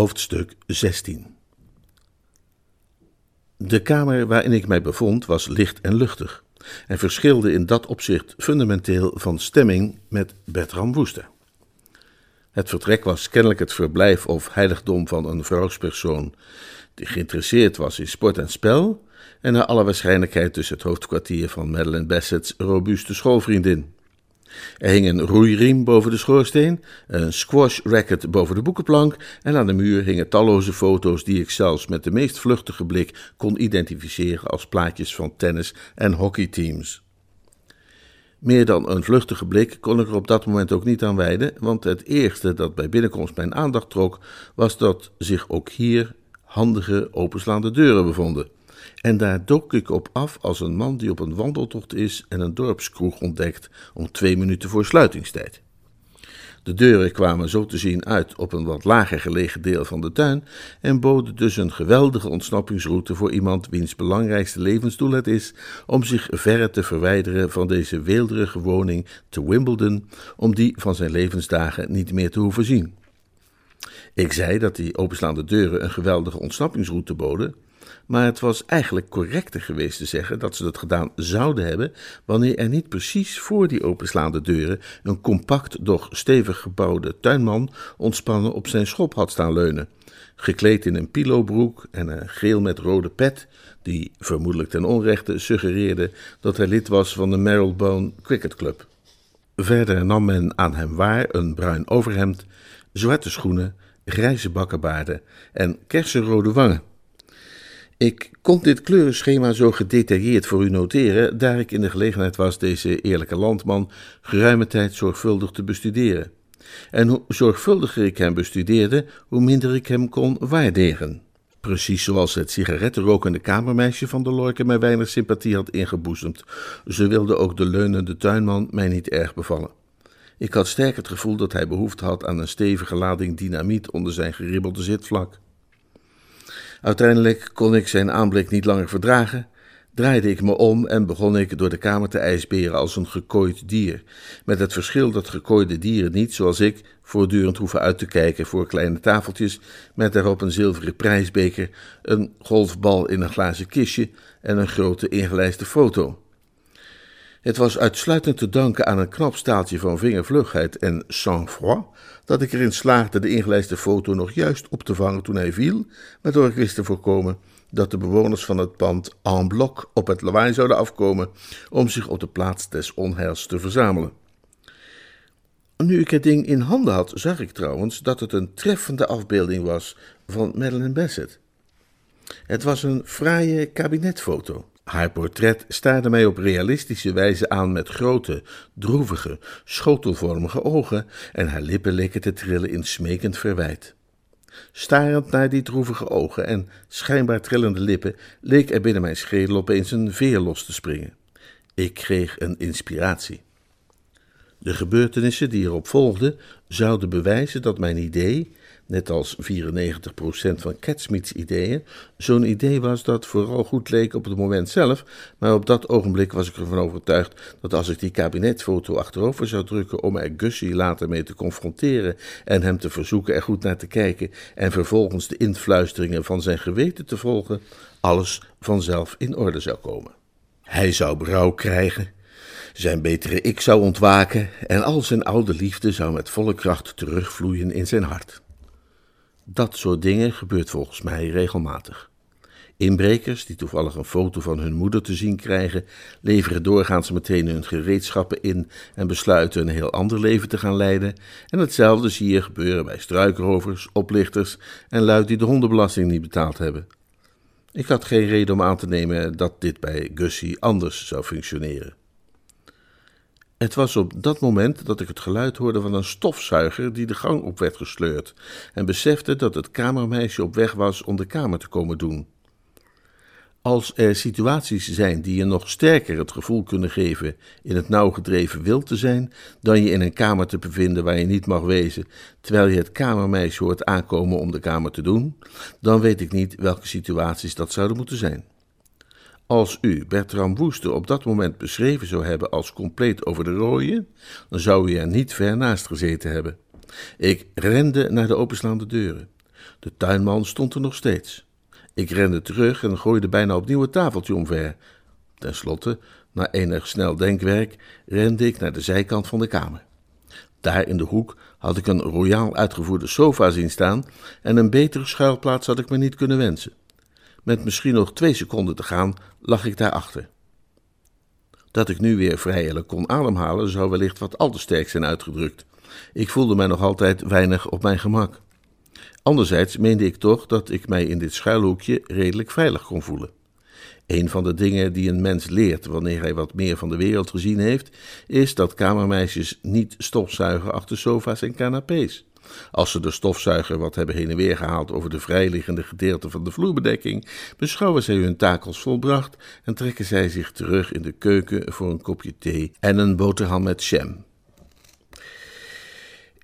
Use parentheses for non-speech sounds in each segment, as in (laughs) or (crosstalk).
Hoofdstuk 16 De kamer waarin ik mij bevond was licht en luchtig en verschilde in dat opzicht fundamenteel van stemming met Bertram Woester. Het vertrek was kennelijk het verblijf of heiligdom van een vrouwspersoon die geïnteresseerd was in sport en spel en naar alle waarschijnlijkheid dus het hoofdkwartier van Madeleine Bassett's robuuste schoolvriendin. Er hing een roeiriem boven de schoorsteen, een squash racket boven de boekenplank en aan de muur hingen talloze foto's die ik zelfs met de meest vluchtige blik kon identificeren als plaatjes van tennis- en hockeyteams. Meer dan een vluchtige blik kon ik er op dat moment ook niet aan wijden, want het eerste dat bij binnenkomst mijn aandacht trok, was dat zich ook hier handige openslaande deuren bevonden. En daar dook ik op af als een man die op een wandeltocht is en een dorpskroeg ontdekt om twee minuten voor sluitingstijd. De deuren kwamen zo te zien uit op een wat lager gelegen deel van de tuin en boden dus een geweldige ontsnappingsroute voor iemand wiens belangrijkste levensdoel het is om zich verre te verwijderen van deze weelderige woning te Wimbledon, om die van zijn levensdagen niet meer te hoeven zien. Ik zei dat die openslaande deuren een geweldige ontsnappingsroute boden, maar het was eigenlijk correcter geweest te zeggen dat ze dat gedaan zouden hebben, wanneer er niet precies voor die openslaande deuren een compact, doch stevig gebouwde tuinman ontspannen op zijn schop had staan leunen, gekleed in een pilobroek en een geel met rode pet, die vermoedelijk ten onrechte suggereerde dat hij lid was van de Marylebone Cricket Club. Verder nam men aan hem waar een bruin overhemd, zwarte schoenen, grijze bakkenbaarden en kersenrode wangen. Ik kon dit kleurenschema zo gedetailleerd voor u noteren, daar ik in de gelegenheid was deze eerlijke landman geruime tijd zorgvuldig te bestuderen. En hoe zorgvuldiger ik hem bestudeerde, hoe minder ik hem kon waarderen. Precies zoals het sigarettenrokende kamermeisje van de Lorke mij weinig sympathie had ingeboezemd, zo wilde ook de leunende tuinman mij niet erg bevallen. Ik had sterk het gevoel dat hij behoefte had aan een stevige lading dynamiet onder zijn geribbelde zitvlak. Uiteindelijk kon ik zijn aanblik niet langer verdragen, draaide ik me om en begon ik door de kamer te ijsberen als een gekooid dier. Met het verschil dat gekooide dieren niet, zoals ik, voortdurend hoeven uit te kijken voor kleine tafeltjes met daarop een zilveren prijsbeker, een golfbal in een glazen kistje en een grote ingelijste foto. Het was uitsluitend te danken aan een knap staaltje van vingervlugheid en sang-froid dat ik erin slaagde de ingelijste foto nog juist op te vangen toen hij viel, waardoor ik wist te voorkomen dat de bewoners van het pand en bloc op het lawaai zouden afkomen om zich op de plaats des onheils te verzamelen. Nu ik het ding in handen had, zag ik trouwens dat het een treffende afbeelding was van Madeleine Bassett. Het was een fraaie kabinetfoto. Haar portret staarde mij op realistische wijze aan met grote, droevige, schotelvormige ogen en haar lippen leken te trillen in smekend verwijt. Starend naar die droevige ogen en schijnbaar trillende lippen leek er binnen mijn schedel opeens een veer los te springen. Ik kreeg een inspiratie. De gebeurtenissen die erop volgden zouden bewijzen dat mijn idee, net als 94% van Catsmeets ideeën, zo'n idee was dat vooral goed leek op het moment zelf, maar op dat ogenblik was ik ervan overtuigd dat als ik die kabinetfoto achterover zou drukken om er Gussie later mee te confronteren en hem te verzoeken er goed naar te kijken en vervolgens de influisteringen van zijn geweten te volgen, alles vanzelf in orde zou komen. Hij zou berouw krijgen, zijn betere ik zou ontwaken en al zijn oude liefde zou met volle kracht terugvloeien in zijn hart. Dat soort dingen gebeurt volgens mij regelmatig. Inbrekers die toevallig een foto van hun moeder te zien krijgen, leveren doorgaans meteen hun gereedschappen in en besluiten een heel ander leven te gaan leiden. En hetzelfde zie je gebeuren bij struikrovers, oplichters en luid die de hondenbelasting niet betaald hebben. Ik had geen reden om aan te nemen dat dit bij Gussie anders zou functioneren. Het was op dat moment dat ik het geluid hoorde van een stofzuiger die de gang op werd gesleurd en besefte dat het kamermeisje op weg was om de kamer te komen doen. Als er situaties zijn die je nog sterker het gevoel kunnen geven in het nauw gedreven wild te zijn, dan je in een kamer te bevinden waar je niet mag wezen, terwijl je het kamermeisje hoort aankomen om de kamer te doen, dan weet ik niet welke situaties dat zouden moeten zijn. Als u Bertram Woester op dat moment beschreven zou hebben als compleet over de rooien, dan zou u er niet ver naast gezeten hebben. Ik rende naar de openslaande deuren. De tuinman stond er nog steeds. Ik rende terug en gooide bijna opnieuw het tafeltje omver. Ten slotte, na enig snel denkwerk, rende ik naar de zijkant van de kamer. Daar in de hoek had ik een royaal uitgevoerde sofa zien staan en een betere schuilplaats had ik me niet kunnen wensen. Met misschien nog twee seconden te gaan, lag ik daarachter. Dat ik nu weer vrijelijk kon ademhalen, zou wellicht wat al te sterk zijn uitgedrukt. Ik voelde mij nog altijd weinig op mijn gemak. Anderzijds meende ik toch dat ik mij in dit schuilhoekje redelijk veilig kon voelen. Een van de dingen die een mens leert wanneer hij wat meer van de wereld gezien heeft, is dat kamermeisjes niet stofzuigen achter sofa's en canapés. Als ze de stofzuiger wat hebben heen en weer gehaald over de vrijliggende gedeelte van de vloerbedekking, beschouwen zij hun taak als volbracht en trekken zij zich terug in de keuken voor een kopje thee en een boterham met jam.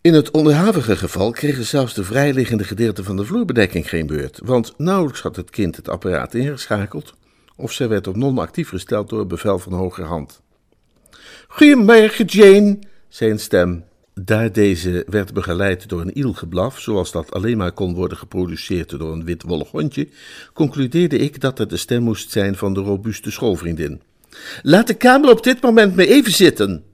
In het onderhavige geval kregen zelfs de vrijliggende gedeelte van de vloerbedekking geen beurt, want nauwelijks had het kind het apparaat ingeschakeld, of zij werd op non-actief gesteld door het bevel van hogerhand. Goedemorgen, Jane, zei een stem. Daar deze werd begeleid door een ielgeblaf, zoals dat alleen maar kon worden geproduceerd door een witwollig hondje, concludeerde ik dat het de stem moest zijn van de robuuste schoolvriendin. Laat de kamer op dit moment maar even zitten.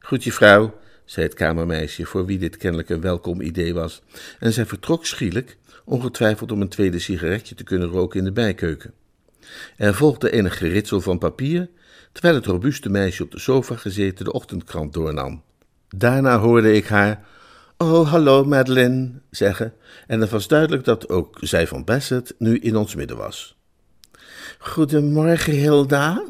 Goed, vrouw, zei het kamermeisje, voor wie dit kennelijk een welkom idee was, en zij vertrok schielijk, ongetwijfeld om een tweede sigaretje te kunnen roken in de bijkeuken. Er volgde enig geritsel van papier, terwijl het robuuste meisje op de sofa gezeten de ochtendkrant doornam. Daarna hoorde ik haar Oh, hallo Madeline zeggen, en het was duidelijk dat ook zij van Bassett nu in ons midden was. Goedemorgen, Hilda,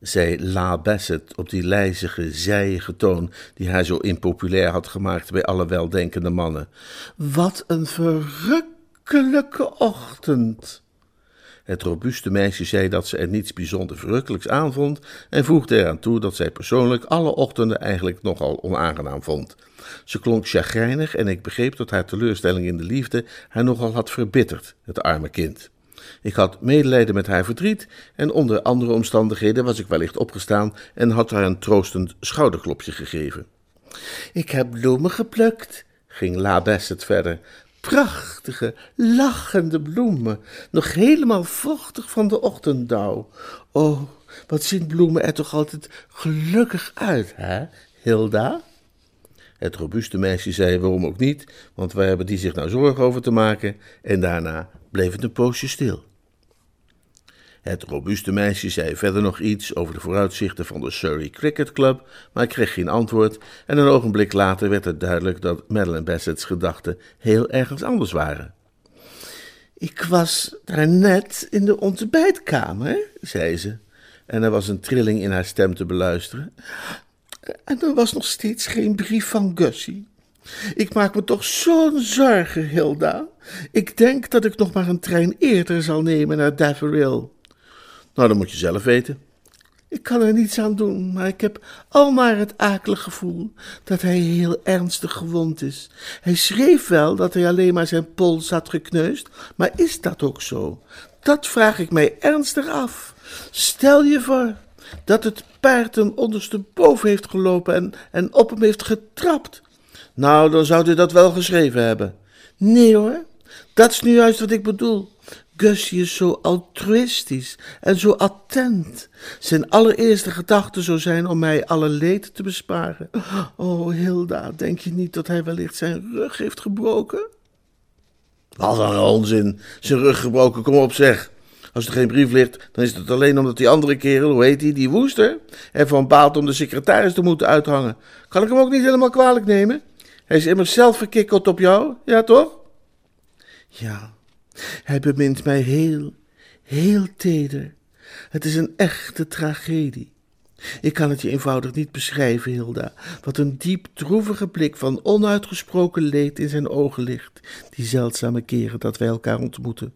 zei La Bassett op die lijzige, zijige toon die haar zo impopulair had gemaakt bij alle weldenkende mannen. Wat een verrukkelijke ochtend! Het robuuste meisje zei dat ze er niets bijzonder verrukkelijks aan vond en voegde eraan toe dat zij persoonlijk alle ochtenden eigenlijk nogal onaangenaam vond. Ze klonk chagrijnig en ik begreep dat haar teleurstelling in de liefde haar nogal had verbitterd, het arme kind. Ik had medelijden met haar verdriet en onder andere omstandigheden was ik wellicht opgestaan en had haar een troostend schouderklopje gegeven. Ik heb bloemen geplukt, ging La Bassett verder, prachtige, lachende bloemen, nog helemaal vochtig van de ochtenddauw. Oh, wat zien bloemen er toch altijd gelukkig uit, hè, Hilda? Het robuuste meisje zei waarom ook niet, want waar hebben die zich nou zorgen over te maken? En daarna bleef het een poosje stil. Het robuuste meisje zei verder nog iets over de vooruitzichten van de Surrey Cricket Club, maar kreeg geen antwoord en een ogenblik later werd het duidelijk dat Madeline Bassett's gedachten heel ergens anders waren. Ik was daarnet in de ontbijtkamer, zei ze, en er was een trilling in haar stem te beluisteren. En er was nog steeds geen brief van Gussie. Ik maak me toch zo'n zorgen, Hilda. Ik denk dat ik nog maar een trein eerder zal nemen naar Daverill. Nou, dat moet je zelf weten. Ik kan er niets aan doen, maar ik heb al maar het akelig gevoel dat hij heel ernstig gewond is. Hij schreef wel dat hij alleen maar zijn pols had gekneusd, maar is dat ook zo? Dat vraag ik mij ernstig af. Stel je voor dat het paard hem ondersteboven heeft gelopen en, en op hem heeft getrapt. Nou, dan zou hij dat wel geschreven hebben. Nee hoor, dat is nu juist wat ik bedoel. Gussie is zo altruïstisch en zo attent. Zijn allereerste gedachte zou zijn om mij alle leed te besparen. Oh, Hilda, denk je niet dat hij wellicht zijn rug heeft gebroken? Wat een onzin. Zijn rug gebroken, kom op zeg. Als er geen brief ligt, dan is het alleen omdat die andere kerel, hoe heet die, die woester, ervan baalt om de secretaris te moeten uithangen. Kan ik hem ook niet helemaal kwalijk nemen? Hij is immers zelf verkikkeld op jou, ja toch? Ja, hij bemint mij heel, heel teder. Het is een echte tragedie. Ik kan het je eenvoudig niet beschrijven, Hilda. Wat een diep droevige blik van onuitgesproken leed in zijn ogen ligt, die zeldzame keren dat wij elkaar ontmoeten.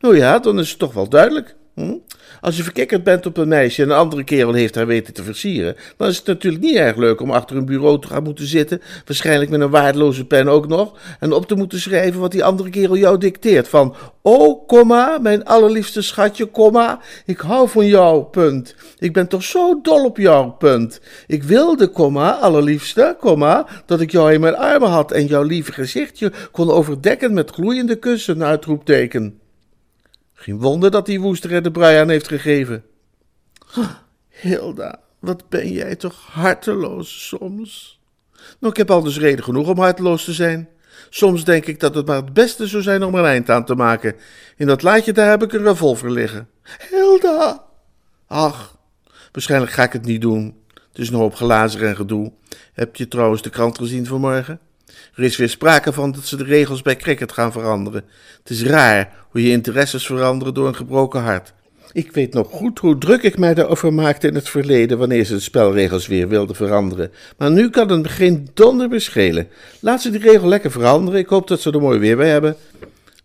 Nou ja, dan is het toch wel duidelijk. Hm? Als je verkikkerd bent op een meisje en een andere kerel heeft haar weten te versieren, dan is het natuurlijk niet erg leuk om achter een bureau te gaan moeten zitten, waarschijnlijk met een waardeloze pen ook nog, en op te moeten schrijven wat die andere kerel jou dicteert. Van, oh, komma, mijn allerliefste schatje, komma, ik hou van jou, punt. Ik ben toch zo dol op jou, punt. Ik wilde, komma, allerliefste, komma, dat ik jou in mijn armen had en jouw lieve gezichtje kon overdekken met gloeiende kussen, uitroepteken. Geen wonder dat die woester er de brui heeft gegeven. Hilda, wat ben jij toch harteloos soms? Nou, ik heb al dus reden genoeg om harteloos te zijn. Soms denk ik dat het maar het beste zou zijn om er een eind aan te maken. In dat laadje daar heb ik een revolver liggen. Hilda! Ach, waarschijnlijk ga ik het niet doen. Het is nog op glazer en gedoe. Heb je trouwens de krant gezien vanmorgen? Er is weer sprake van dat ze de regels bij cricket gaan veranderen. Het is raar hoe je interesses veranderen door een gebroken hart. Ik weet nog goed hoe druk ik mij daarover maakte in het verleden wanneer ze de spelregels weer wilden veranderen. Maar nu kan het geen donder beschelen. Laat ze die regel lekker veranderen. Ik hoop dat ze er mooi weer bij hebben.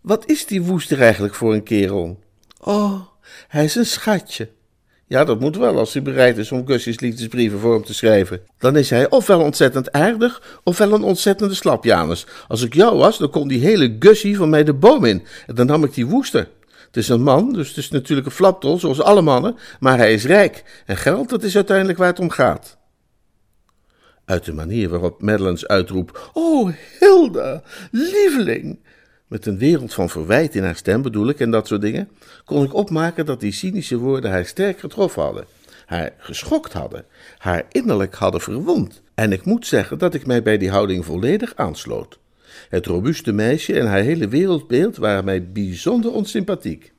Wat is die woester eigenlijk voor een kerel? Oh, hij is een schatje. Ja, dat moet wel als hij bereid is om Gussie's liefdesbrieven voor hem te schrijven. Dan is hij ofwel ontzettend aardig, ofwel een ontzettende slapjanus. Als ik jou was, dan kon die hele Gussie van mij de boom in. En dan nam ik die woester. Het is een man, dus het is natuurlijk een flaptol, zoals alle mannen, maar hij is rijk. En geld, dat is uiteindelijk waar het om gaat. Uit de manier waarop Madeline's uitroep: Oh, Hilda, lieveling, met een wereld van verwijt in haar stem bedoel ik en dat soort dingen, kon ik opmaken dat die cynische woorden haar sterk getroffen hadden, haar geschokt hadden, haar innerlijk hadden verwond. En ik moet zeggen dat ik mij bij die houding volledig aansloot. Het robuuste meisje en haar hele wereldbeeld waren mij bijzonder onsympathiek.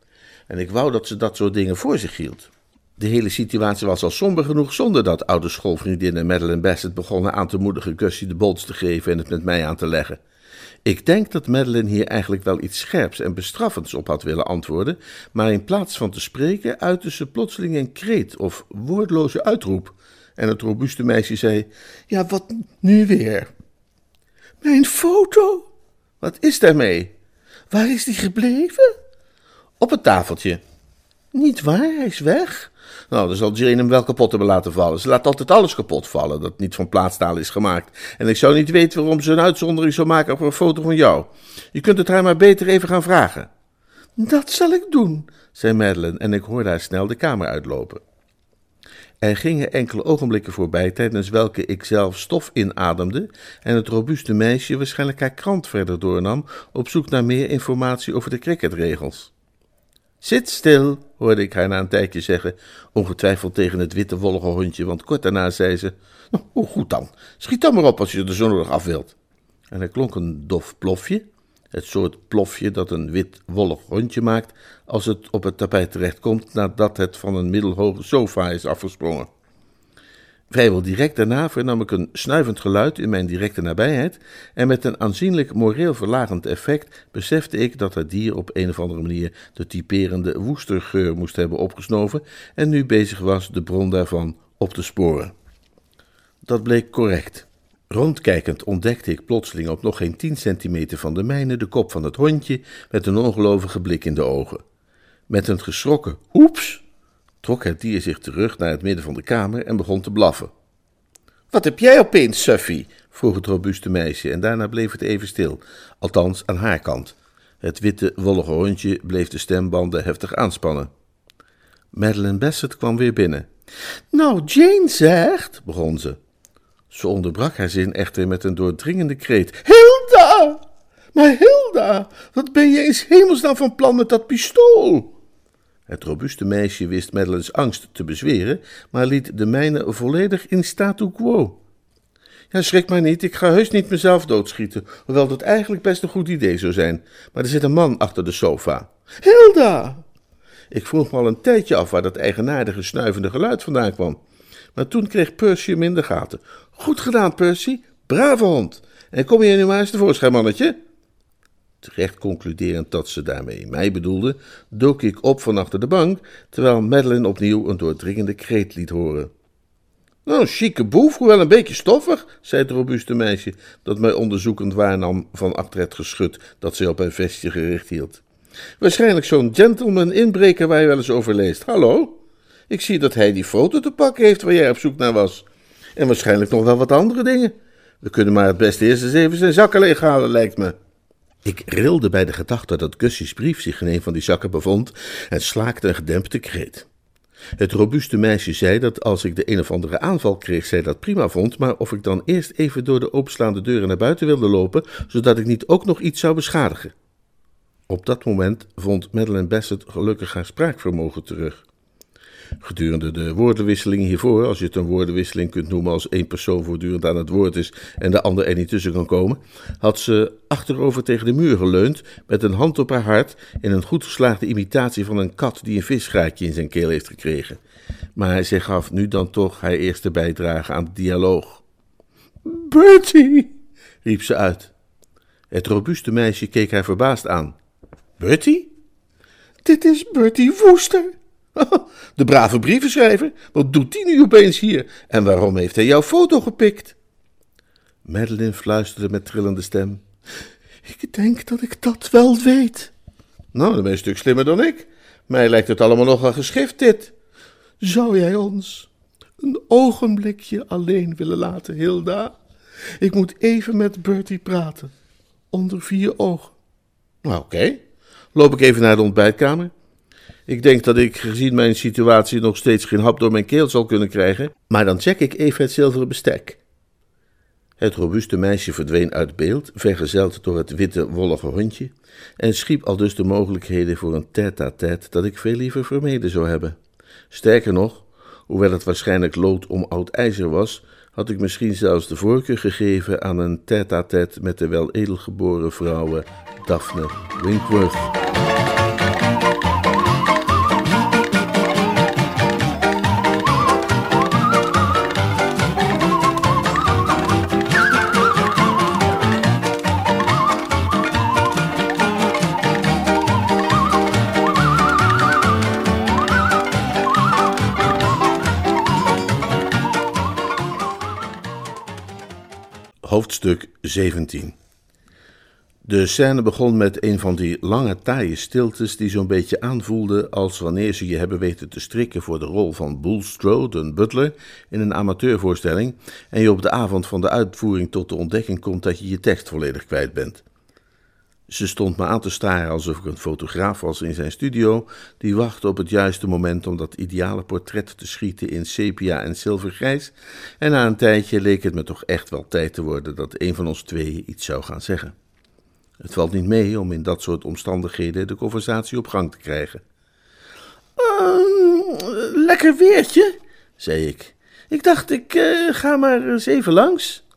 En ik wou dat ze dat soort dingen voor zich hield. De hele situatie was al somber genoeg zonder dat oude schoolvriendinnen Madeline Bassett begonnen aan te moedigen Gussie de bols te geven en het met mij aan te leggen. Ik denk dat Madeline hier eigenlijk wel iets scherps en bestraffends op had willen antwoorden, maar in plaats van te spreken uitte ze plotseling een kreet of woordloze uitroep. En het robuuste meisje zei: Ja, wat nu weer? Mijn foto? Wat is daarmee? Waar is die gebleven? Op het tafeltje. Niet waar, hij is weg. Nou, dan zal Jane hem wel kapot hebben laten vallen. Ze laat altijd alles kapot vallen dat niet van plaatstaal is gemaakt. En ik zou niet weten waarom ze een uitzondering zou maken op een foto van jou. Je kunt het haar maar beter even gaan vragen. Dat zal ik doen, zei Madeline en ik hoorde haar snel de kamer uitlopen. Er gingen enkele ogenblikken voorbij, tijdens welke ik zelf stof inademde en het robuuste meisje waarschijnlijk haar krant verder doornam op zoek naar meer informatie over de cricketregels. Zit stil, hoorde ik haar na een tijdje zeggen, ongetwijfeld tegen het witte wollige hondje, want kort daarna zei ze: Nou, hoe goed dan? Schiet dan maar op als je er zo nodig af wilt. En er klonk een dof plofje, het soort plofje dat een wit wollig hondje maakt als het op het tapijt terechtkomt nadat het van een middelhoge sofa is afgesprongen. Vrijwel direct daarna vernam ik een snuivend geluid in mijn directe nabijheid en met een aanzienlijk moreel verlagend effect besefte ik dat het dier op een of andere manier de typerende woestergeur moest hebben opgesnoven en nu bezig was de bron daarvan op te sporen. Dat bleek correct. Rondkijkend ontdekte ik plotseling op nog geen tien centimeter van de mijne de kop van het hondje met een ongelovige blik in de ogen. Met een geschrokken oeps trok het dier zich terug naar het midden van de kamer en begon te blaffen. Wat heb jij opeens, Suffy? vroeg het robuuste meisje en daarna bleef het even stil, althans aan haar kant. Het witte, wollige hondje bleef de stembanden heftig aanspannen. Madeline Bassett kwam weer binnen. Nou, Jane zegt, begon ze. Ze onderbrak haar zin echter met een doordringende kreet. Hilda! Maar Hilda, wat ben je in hemelsnaam van plan met dat pistool? Het robuuste meisje wist Madeline's angst te bezweren, maar liet de mijne volledig in statu quo. Ja, schrik maar niet, ik ga heus niet mezelf doodschieten, hoewel dat eigenlijk best een goed idee zou zijn. Maar er zit een man achter de sofa. Hilda! Ik vroeg me al een tijdje af waar dat eigenaardige snuivende geluid vandaan kwam. Maar toen kreeg Percy hem in de gaten. Goed gedaan, Percy. Brave hond. En kom je nu maar eens tevoorschijn, mannetje. Terecht concluderend dat ze daarmee mij bedoelde, dook ik op van achter de bank, terwijl Madeline opnieuw een doordringende kreet liet horen. Nou, chique boef, hoewel een beetje stoffig, zei het robuuste meisje, dat mij onderzoekend waarnam van achter het geschut dat zij op haar vestje gericht hield. Waarschijnlijk zo'n gentleman inbreker waar je wel eens over leest. Hallo? Ik zie dat hij die foto te pakken heeft waar jij op zoek naar was. En waarschijnlijk nog wel wat andere dingen. We kunnen maar het beste eerst eens even zijn zakken leeghalen, lijkt me. Ik rilde bij de gedachte dat Gussie's brief zich in een van die zakken bevond en slaakte een gedempte kreet. Het robuuste meisje zei dat als ik de een of andere aanval kreeg, zij dat prima vond, maar of ik dan eerst even door de openslaande deuren naar buiten wilde lopen, zodat ik niet ook nog iets zou beschadigen. Op dat moment vond Madeleine Bassett gelukkig haar spraakvermogen terug. Gedurende de woordenwisseling hiervoor, als je het een woordenwisseling kunt noemen als één persoon voortdurend aan het woord is en de ander er niet tussen kan komen, had ze achterover tegen de muur geleund met een hand op haar hart in een goed geslaagde imitatie van een kat die een visgraatje in zijn keel heeft gekregen. Maar zij gaf nu dan toch haar eerste bijdrage aan de dialoog. Bertie, riep ze uit. Het robuuste meisje keek haar verbaasd aan. Bertie? Dit is Bertie Woester. (laughs) De brave brievenschrijver, wat doet die nu opeens hier? En waarom heeft hij jouw foto gepikt? Madeline fluisterde met trillende stem. Ik denk dat ik dat wel weet. Nou, dan ben je een stuk slimmer dan ik. Mij lijkt het allemaal nogal geschift, dit. Zou jij ons een ogenblikje alleen willen laten, Hilda? Ik moet even met Bertie praten. Onder vier ogen. Nou, oké. Loop ik even naar de ontbijtkamer. Ik denk dat ik, gezien mijn situatie, nog steeds geen hap door mijn keel zal kunnen krijgen, maar dan check ik even het zilveren bestek. Het robuuste meisje verdween uit beeld, vergezeld door het witte, wollige hondje, en schiep al dus de mogelijkheden voor een tête-à-tête dat ik veel liever vermeden zou hebben. Sterker nog, hoewel het waarschijnlijk lood om oud ijzer was, had ik misschien zelfs de voorkeur gegeven aan een tête-à-tête met de wel edelgeboren vrouwen Daphne Winkworth. Hoofdstuk 17 De scène begon met een van die lange taaie stiltes die zo'n beetje aanvoelden als wanneer ze je hebben weten te strikken voor de rol van Bulstrode, een butler, in een amateurvoorstelling en je op de avond van de uitvoering tot de ontdekking komt dat je je tekst volledig kwijt bent. Ze stond me aan te staren alsof ik een fotograaf was in zijn studio, die wachtte op het juiste moment om dat ideale portret te schieten in sepia en zilvergrijs. En na een tijdje leek het me toch echt wel tijd te worden dat een van ons tweeën iets zou gaan zeggen. Het valt niet mee om in dat soort omstandigheden de conversatie op gang te krijgen. Uh, lekker weertje, zei ik. Ik dacht, ik uh, ga maar eens even langs.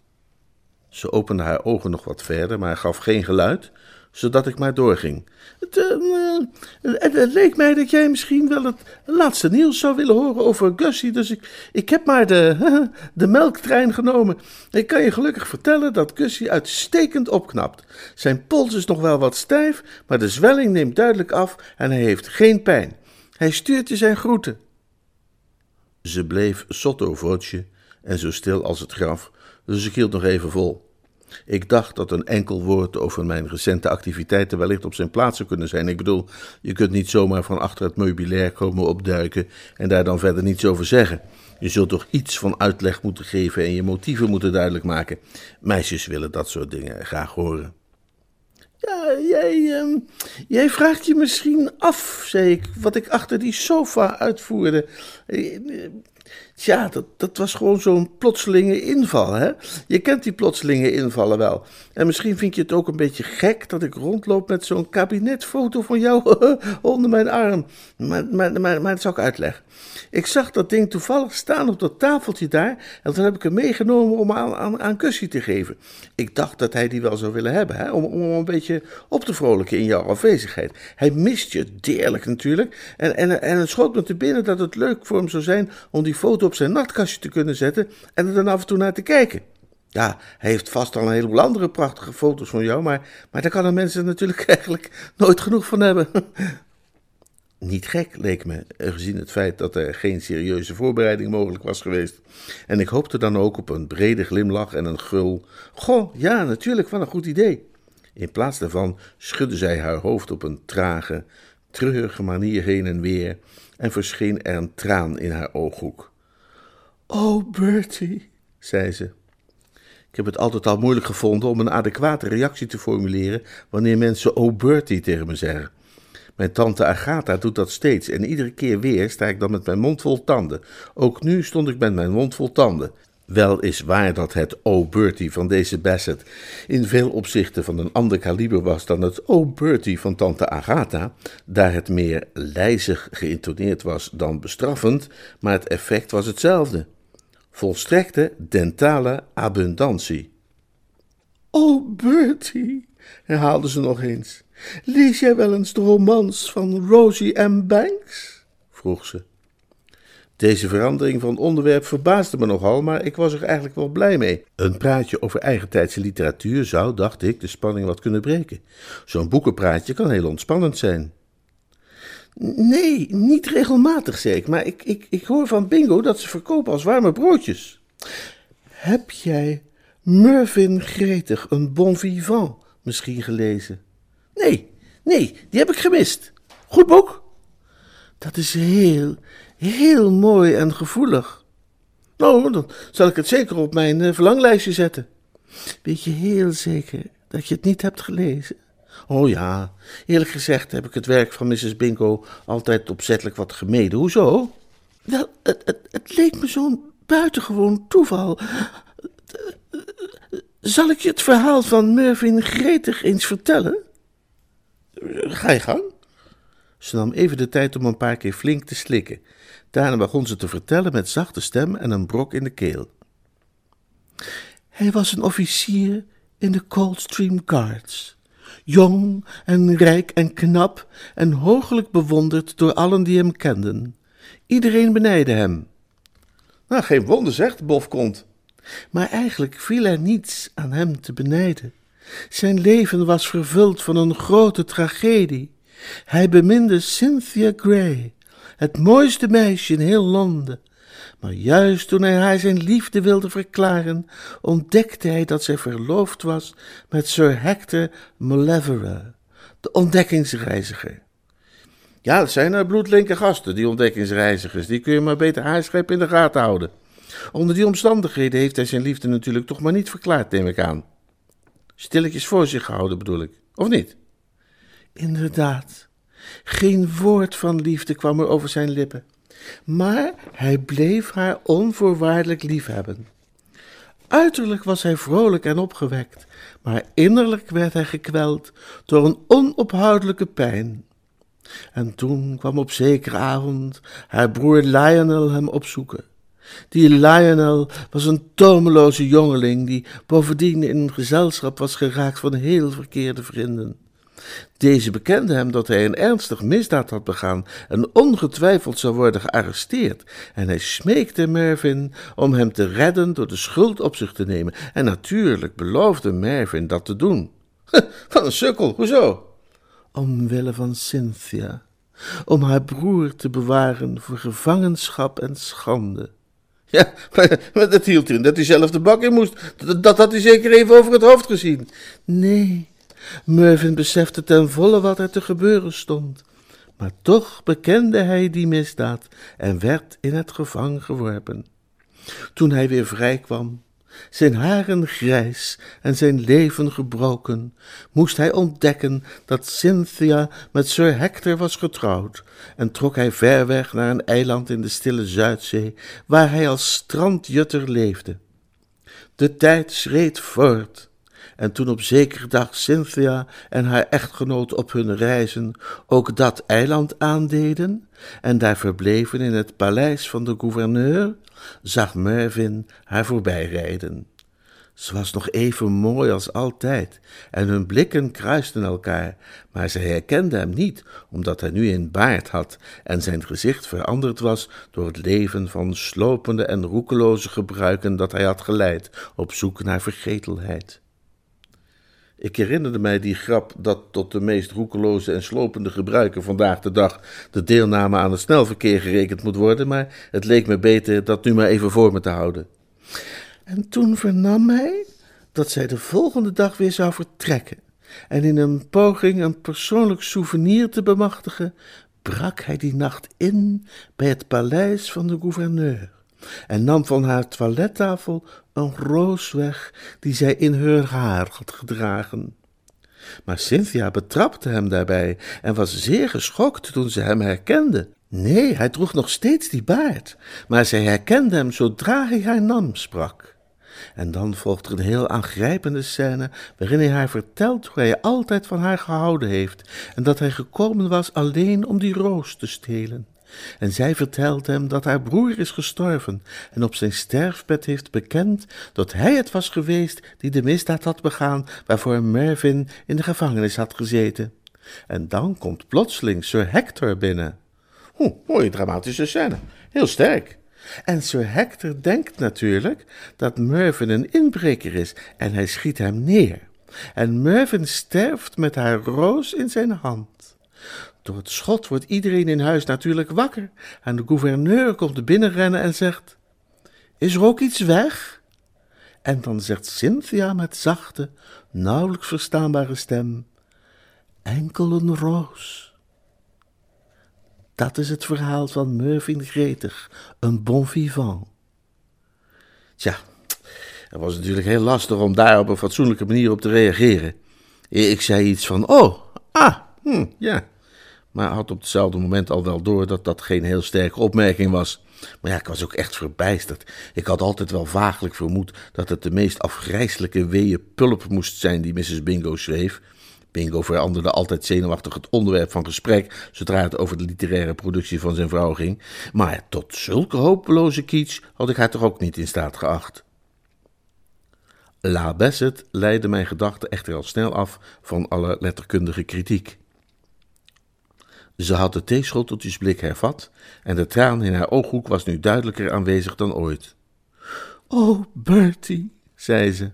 Ze opende haar ogen nog wat verder, maar gaf geen geluid zodat ik maar doorging. Het, uh, het, het, leek mij dat jij misschien wel het laatste nieuws zou willen horen over Gussie, dus ik, ik heb maar de, (laughs) de melktrein genomen. Ik kan je gelukkig vertellen dat Gussie uitstekend opknapt. Zijn pols is nog wel wat stijf, maar de zwelling neemt duidelijk af en hij heeft geen pijn. Hij stuurt je zijn groeten. Ze bleef sotto en zo stil als het graf, dus ik hield nog even vol. Ik dacht dat een enkel woord over mijn recente activiteiten wellicht op zijn plaats zou kunnen zijn. Ik bedoel, je kunt niet zomaar van achter het meubilair komen opduiken en daar dan verder niets over zeggen. Je zult toch iets van uitleg moeten geven en je motieven moeten duidelijk maken. Meisjes willen dat soort dingen graag horen. Ja, jij, uh, jij vraagt je misschien af, zei ik, wat ik achter die sofa uitvoerde. Tja, dat, dat was gewoon zo'n plotselinge inval, hè? Je kent die plotselinge invallen wel. En misschien vind je het ook een beetje gek dat ik rondloop met zo'n kabinetfoto van jou (laughs) onder mijn arm. Maar, maar, maar, maar dat zou ik uitleggen. Ik zag dat ding toevallig staan op dat tafeltje daar. En toen heb ik hem meegenomen om aan, aan, aan Kussie te geven. Ik dacht dat hij die wel zou willen hebben, hè? Om, om een beetje op te vrolijken in jouw afwezigheid. Hij mist je deerlijk natuurlijk. En, en, en het schoot me te binnen dat het leuk voor hem zou zijn om die foto op zijn nachtkastje te kunnen zetten en er dan af en toe naar te kijken. Ja, hij heeft vast al een heleboel andere prachtige foto's van jou, maar, maar daar kan de mensen natuurlijk (laughs) eigenlijk nooit genoeg van hebben. (laughs) niet gek, leek me, gezien het feit dat er geen serieuze voorbereiding mogelijk was geweest. En ik hoopte dan ook op een brede glimlach en een gul. Goh, ja, natuurlijk, wat een goed idee. In plaats daarvan schudde zij haar hoofd op een trage, treurige manier heen en weer en verscheen er een traan in haar ooghoek. Oh, Bertie, zei ze. Ik heb het altijd al moeilijk gevonden om een adequate reactie te formuleren wanneer mensen oh Bertie tegen me zeggen. Mijn tante Agatha doet dat steeds en iedere keer weer sta ik dan met mijn mond vol tanden. Ook nu stond ik met mijn mond vol tanden. Wel is waar dat het O Bertie van deze Bassett in veel opzichten van een ander kaliber was dan het O Bertie van tante Agatha, daar het meer lijzig geïntoneerd was dan bestraffend, maar het effect was hetzelfde. Volstrekte dentale abundantie. O Bertie, herhaalde ze nog eens. Lees jij wel eens de romans van Rosie M. Banks? vroeg ze. Deze verandering van onderwerp verbaasde me nogal, maar ik was er eigenlijk wel blij mee. Een praatje over eigentijdse literatuur zou, dacht ik, de spanning wat kunnen breken. Zo'n boekenpraatje kan heel ontspannend zijn. Nee, niet regelmatig, ik, maar ik, ik, ik hoor van Bingo dat ze verkopen als warme broodjes. Heb jij Mervyn Gretig, een bon vivant, misschien gelezen? Nee, nee, die heb ik gemist. Goed boek? Dat is heel, heel mooi en gevoelig. Nou, dan zal ik het zeker op mijn uh, verlanglijstje zetten. Weet je heel zeker dat je het niet hebt gelezen? Oh ja, eerlijk gezegd heb ik het werk van Mrs. Bingo altijd opzettelijk wat gemeden. Hoezo? Wel, het, het, het leek me zo'n buitengewoon toeval. Zal ik je het verhaal van Mervyn Gretig eens vertellen? Ga je gang. Ze nam even de tijd om een paar keer flink te slikken. Daarna begon ze te vertellen met zachte stem en een brok in de keel. Hij was een officier in de Coldstream Guards. Jong en rijk en knap en hoogelijk bewonderd door allen die hem kenden. Iedereen benijde hem. Nou, geen wonder, zegt Bofkont. Maar eigenlijk viel er niets aan hem te benijden. Zijn leven was vervuld van een grote tragedie. Hij beminde Cynthia Gray, het mooiste meisje in heel Londen. Maar juist toen hij haar zijn liefde wilde verklaren, ontdekte hij dat zij verloofd was met Sir Hector Maleverer, de ontdekkingsreiziger. Ja, dat zijn er bloedlinke gasten, die ontdekkingsreizigers. Die kun je maar beter haarschep in de gaten houden. Onder die omstandigheden heeft hij zijn liefde natuurlijk toch maar niet verklaard, neem ik aan. Stilletjes voor zich gehouden bedoel ik, of niet? Inderdaad, geen woord van liefde kwam er over zijn lippen, maar hij bleef haar onvoorwaardelijk liefhebben. Uiterlijk was hij vrolijk en opgewekt, maar innerlijk werd hij gekweld door een onophoudelijke pijn. En toen kwam op zekere avond haar broer Lionel hem opzoeken. Die Lionel was een tomeloze jongeling die bovendien in een gezelschap was geraakt van heel verkeerde vrienden. Deze bekende hem dat hij een ernstig misdaad had begaan en ongetwijfeld zou worden gearresteerd. En hij smeekte Mervyn om hem te redden door de schuld op zich te nemen. En natuurlijk beloofde Mervyn dat te doen. (laughs) Van een sukkel, hoezo? Omwille van Cynthia, om haar broer te bewaren voor gevangenschap en schande. Ja, (laughs) maar, dat hield in dat hij zelf de bak in moest. Dat, dat had hij zeker even over het hoofd gezien. Nee, Mervyn besefte ten volle wat er te gebeuren stond. Maar toch bekende hij die misdaad en werd in het gevangen geworpen. Toen hij weer vrij kwam, zijn haren grijs en zijn leven gebroken, moest hij ontdekken dat Cynthia met Sir Hector was getrouwd en trok hij ver weg naar een eiland in de stille Zuidzee, waar hij als strandjutter leefde. De tijd schreed voort en toen op zekere dag Cynthia en haar echtgenoot op hun reizen ook dat eiland aandeden en daar verbleven in het paleis van de gouverneur, zag Mervyn haar voorbijrijden. Ze was nog even mooi als altijd, en hun blikken kruisten elkaar, maar zij herkende hem niet, omdat hij nu een baard had en zijn gezicht veranderd was door het leven van slopende en roekeloze gebruiken dat hij had geleid op zoek naar vergetelheid. Ik herinnerde mij die grap dat tot de meest roekeloze en slopende gebruiken vandaag de dag de deelname aan het snelverkeer gerekend moet worden, maar het leek me beter dat nu maar even voor me te houden. En toen vernam hij dat zij de volgende dag weer zou vertrekken. En in een poging een persoonlijk souvenir te bemachtigen, brak hij die nacht in bij het paleis van de gouverneur en nam van haar toilettafel een roos weg die zij in haar haar had gedragen. Maar Cynthia betrapte hem daarbij en was zeer geschokt toen ze hem herkende. Nee, hij droeg nog steeds die baard, maar zij herkende hem zodra hij haar nam sprak. En dan volgt er een heel aangrijpende scène waarin hij haar vertelt hoe hij altijd van haar gehouden heeft en dat hij gekomen was alleen om die roos te stelen. En zij vertelt hem dat haar broer is gestorven en op zijn sterfbed heeft bekend dat hij het was geweest die de misdaad had begaan waarvoor Mervyn in de gevangenis had gezeten. En dan komt plotseling Sir Hector binnen. Oeh, mooie dramatische scène. Heel sterk. En Sir Hector denkt natuurlijk dat Mervyn een inbreker is en hij schiet hem neer. En Mervyn sterft met haar roos in zijn hand. Door het schot wordt iedereen in huis natuurlijk wakker en de gouverneur komt binnenrennen en zegt: Is er ook iets weg? En dan zegt Cynthia met zachte, nauwelijks verstaanbare stem: Enkel een roos. Dat is het verhaal van Mervyn Gretig, een bon vivant. Tja, het was natuurlijk heel lastig om daar op een fatsoenlijke manier op te reageren. Ik zei iets van: Oh, ah, hm, ja maar had op hetzelfde moment al wel door dat dat geen heel sterke opmerking was. Maar ja, ik was ook echt verbijsterd. Ik had altijd wel vaaglijk vermoed dat het de meest afgrijselijke weeën pulp moest zijn die Mrs. Bingo schreef. Bingo veranderde altijd zenuwachtig het onderwerp van gesprek zodra het over de literaire productie van zijn vrouw ging. Maar tot zulke hopeloze kitsch had ik haar toch ook niet in staat geacht. La Bassett leidde mijn gedachten echter al snel af van alle letterkundige kritiek. Ze had de theeschoteltjesblik hervat en de traan in haar ooghoek was nu duidelijker aanwezig dan ooit. Oh, Bertie, zei ze,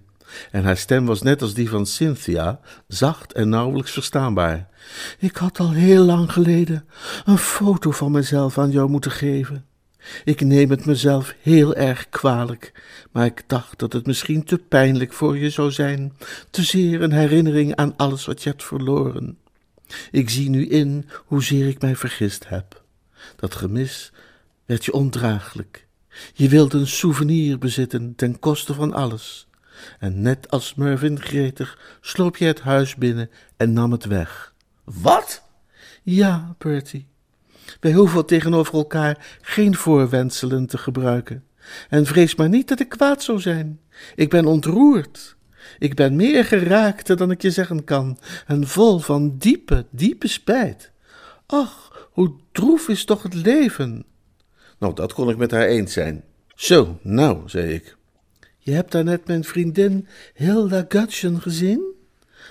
en haar stem was net als die van Cynthia, zacht en nauwelijks verstaanbaar. Ik had al heel lang geleden een foto van mezelf aan jou moeten geven. Ik neem het mezelf heel erg kwalijk, maar ik dacht dat het misschien te pijnlijk voor je zou zijn, te zeer een herinnering aan alles wat je hebt verloren. Ik zie nu in hoezeer ik mij vergist heb. Dat gemis werd je ondraaglijk. Je wilde een souvenir bezitten ten koste van alles. En net als Mervyn gretig sloop je het huis binnen en nam het weg. Wat? Ja, Bertie. Wij hoeven tegenover elkaar geen voorwenselen te gebruiken. En vrees maar niet dat ik kwaad zou zijn. Ik ben ontroerd. Ik ben meer geraakt dan ik je zeggen kan, en vol van diepe, diepe spijt. Ach, hoe droef is toch het leven? Nou, dat kon ik met haar eens zijn. Zo, nou, zei ik. Je hebt daarnet mijn vriendin Hilda Gudgeon gezien?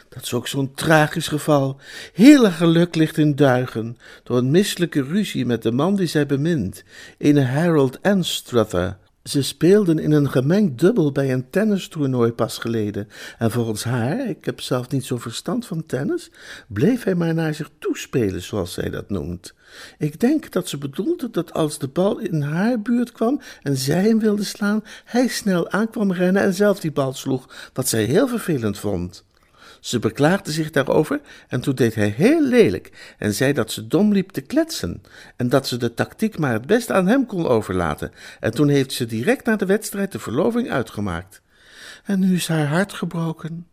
Dat is ook zo'n tragisch geval. Heel geluk ligt in duigen door een misselijke ruzie met de man die zij bemint, een Harold Anstruther, ze speelden in een gemengd dubbel bij een tennistoernooi pas geleden. En volgens haar, ik heb zelf niet zo verstand van tennis, bleef hij maar naar zich toespelen, zoals zij dat noemt. Ik denk dat ze bedoelde dat als de bal in haar buurt kwam en zij hem wilde slaan, hij snel aankwam rennen en zelf die bal sloeg, wat zij heel vervelend vond. Ze beklaagde zich daarover en toen deed hij heel lelijk en zei dat ze dom liep te kletsen en dat ze de tactiek maar het best aan hem kon overlaten. En toen heeft ze direct na de wedstrijd de verloving uitgemaakt. En nu is haar hart gebroken.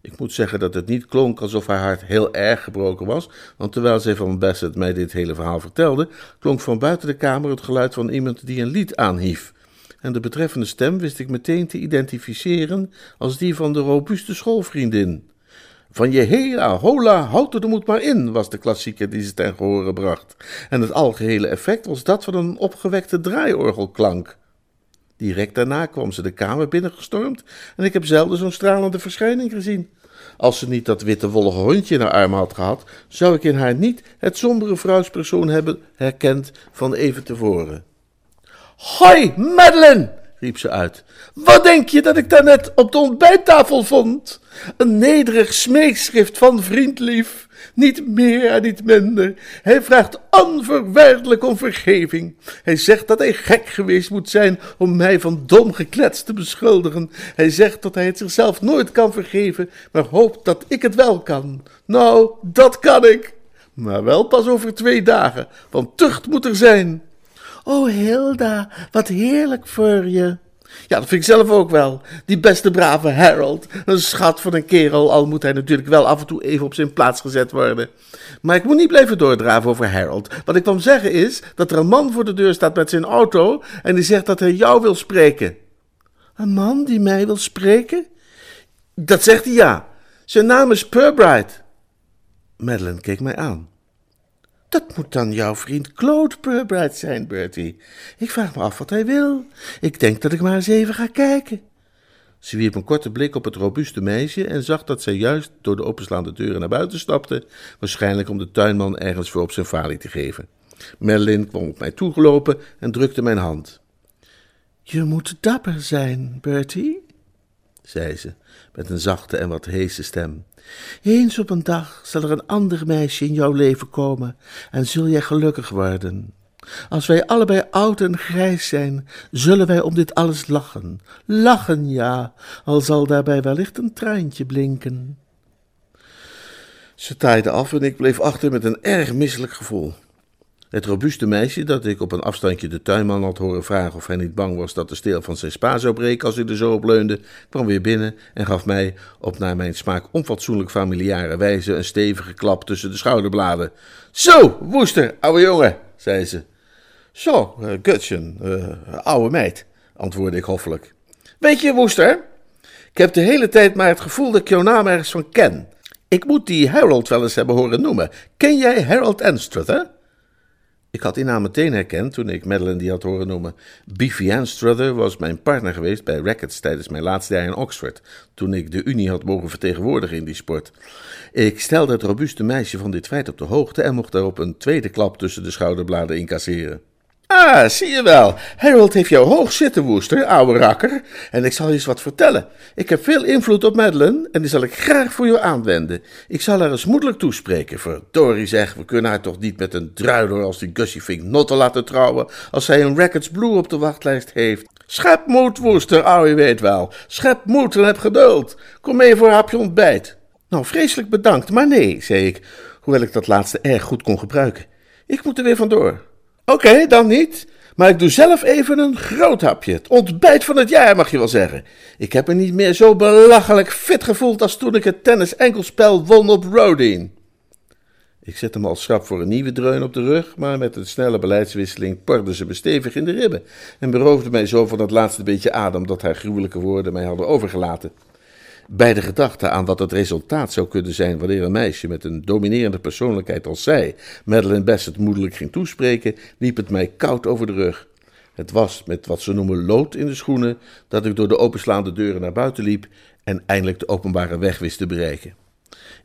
Ik moet zeggen dat het niet klonk alsof haar hart heel erg gebroken was, want terwijl zij van Bassett mij dit hele verhaal vertelde, klonk van buiten de kamer het geluid van iemand die een lied aanhief en de betreffende stem wist ik meteen te identificeren als die van de robuuste schoolvriendin. Van je hela, hola, houd er de moed maar in, was de klassieker die ze ten gehore bracht. En het algehele effect was dat van een opgewekte draaiorgelklank. Direct daarna kwam ze de kamer binnengestormd en ik heb zelden zo'n stralende verschijning gezien. Als ze niet dat witte wollige hondje in haar arm had gehad, zou ik in haar niet het sombere vrouwspersoon hebben herkend van even tevoren. Hoi, Madeline, riep ze uit. Wat denk je dat ik daarnet op de ontbijttafel vond? Een nederig smeekschrift van vriendlief. Niet meer en niet minder. Hij vraagt onverwijderlijk om vergeving. Hij zegt dat hij gek geweest moet zijn om mij van dom geklets te beschuldigen. Hij zegt dat hij het zichzelf nooit kan vergeven, maar hoopt dat ik het wel kan. Nou, dat kan ik. Maar wel pas over twee dagen, want tucht moet er zijn. Oh, Hilda, wat heerlijk voor je. Ja, dat vind ik zelf ook wel. Die beste brave Harold. Een schat van een kerel, al moet hij natuurlijk wel af en toe even op zijn plaats gezet worden. Maar ik moet niet blijven doordraven over Harold. Wat ik kwam zeggen is dat er een man voor de deur staat met zijn auto en die zegt dat hij jou wil spreken. Een man die mij wil spreken? Dat zegt hij ja. Zijn naam is Purbright. Madeline keek mij aan. Dat moet dan jouw vriend Claude Purbright zijn, Bertie. Ik vraag me af wat hij wil. Ik denk dat ik maar eens even ga kijken. Ze wierp een korte blik op het robuuste meisje en zag dat zij juist door de openslaande deuren naar buiten stapte, waarschijnlijk om de tuinman ergens voor op zijn falie te geven. Merlin kwam op mij toegelopen en drukte mijn hand. Je moet dapper zijn, Bertie, zei ze, met een zachte en wat heese stem. Eens op een dag zal er een ander meisje in jouw leven komen en zul jij gelukkig worden. Als wij allebei oud en grijs zijn, zullen wij om dit alles lachen. Lachen, ja, al zal daarbij wellicht een traantje blinken. Ze taaide af en ik bleef achter met een erg misselijk gevoel. Het robuuste meisje, dat ik op een afstandje de tuinman had horen vragen of hij niet bang was dat de steel van zijn spa zou breken als hij er zo op leunde, kwam weer binnen en gaf mij, op naar mijn smaak onfatsoenlijk familiare wijze, een stevige klap tussen de schouderbladen. Zo, woester, ouwe jongen, zei ze. Zo, uh, Gutschen, uh, ouwe meid, antwoordde ik hoffelijk. Weet je, woester, ik heb de hele tijd maar het gevoel dat ik jouw naam ergens van ken. Ik moet die Harold wel eens hebben horen noemen. Ken jij Harold Anstruther? Ik had die naam meteen herkend toen ik Madeline die had horen noemen. Beefy Anstruther was mijn partner geweest bij Rackets tijdens mijn laatste jaar in Oxford, toen ik de Unie had mogen vertegenwoordigen in die sport. Ik stelde het robuuste meisje van dit feit op de hoogte en mocht daarop een tweede klap tussen de schouderbladen incasseren. Ah, zie je wel. Harold heeft jou hoog zitten, woester, ouwe rakker. En ik zal je eens wat vertellen. Ik heb veel invloed op Madeline en die zal ik graag voor jou aanwenden. Ik zal haar eens moedelijk toespreken. Verdorie zeg, we kunnen haar toch niet met een druiler als die Gussie Fink Notte laten trouwen, als zij een Records Blue op de wachtlijst heeft. Schep moed, woester, ouwe weet wel. Schep moed en heb geduld. Kom mee voor een hapje ontbijt. Nou, vreselijk bedankt, maar nee, zei ik, hoewel ik dat laatste erg goed kon gebruiken. Ik moet er weer vandoor. Oké, dan niet. Maar ik doe zelf even een groot hapje. Het ontbijt van het jaar, mag je wel zeggen. Ik heb me niet meer zo belachelijk fit gevoeld als toen ik het tennis-enkelspel won op Rodin. Ik zette hem al schrap voor een nieuwe dreun op de rug, maar met een snelle beleidswisseling porde ze me stevig in de ribben en beroofde mij zo van het laatste beetje adem dat haar gruwelijke woorden mij hadden overgelaten. Bij de gedachte aan wat het resultaat zou kunnen zijn wanneer een meisje met een dominerende persoonlijkheid als zij Madeleine Bassett moedelijk ging toespreken, liep het mij koud over de rug. Het was met wat ze noemen lood in de schoenen dat ik door de openslaande deuren naar buiten liep en eindelijk de openbare weg wist te bereiken.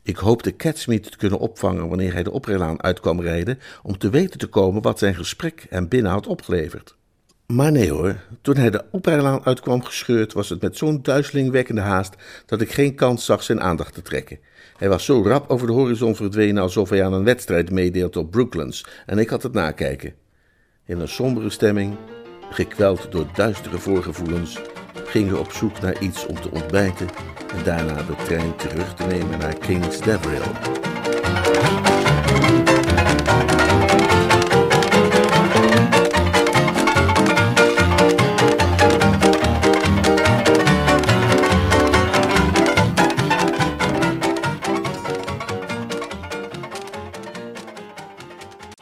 Ik hoopte Catsmeet te kunnen opvangen wanneer hij de oprijlaan uit kwam rijden, om te weten te komen wat zijn gesprek hem binnen had opgeleverd. Maar nee hoor, toen hij de oprijlaan uitkwam gescheurd, was het met zo'n duizelingwekkende haast dat ik geen kans zag zijn aandacht te trekken. Hij was zo rap over de horizon verdwenen alsof hij aan een wedstrijd meedeelt op Brooklands en ik had het nakijken. In een sombere stemming, gekweld door duistere voorgevoelens, gingen we op zoek naar iets om te ontbijten en daarna de trein terug te nemen naar King's Deverill.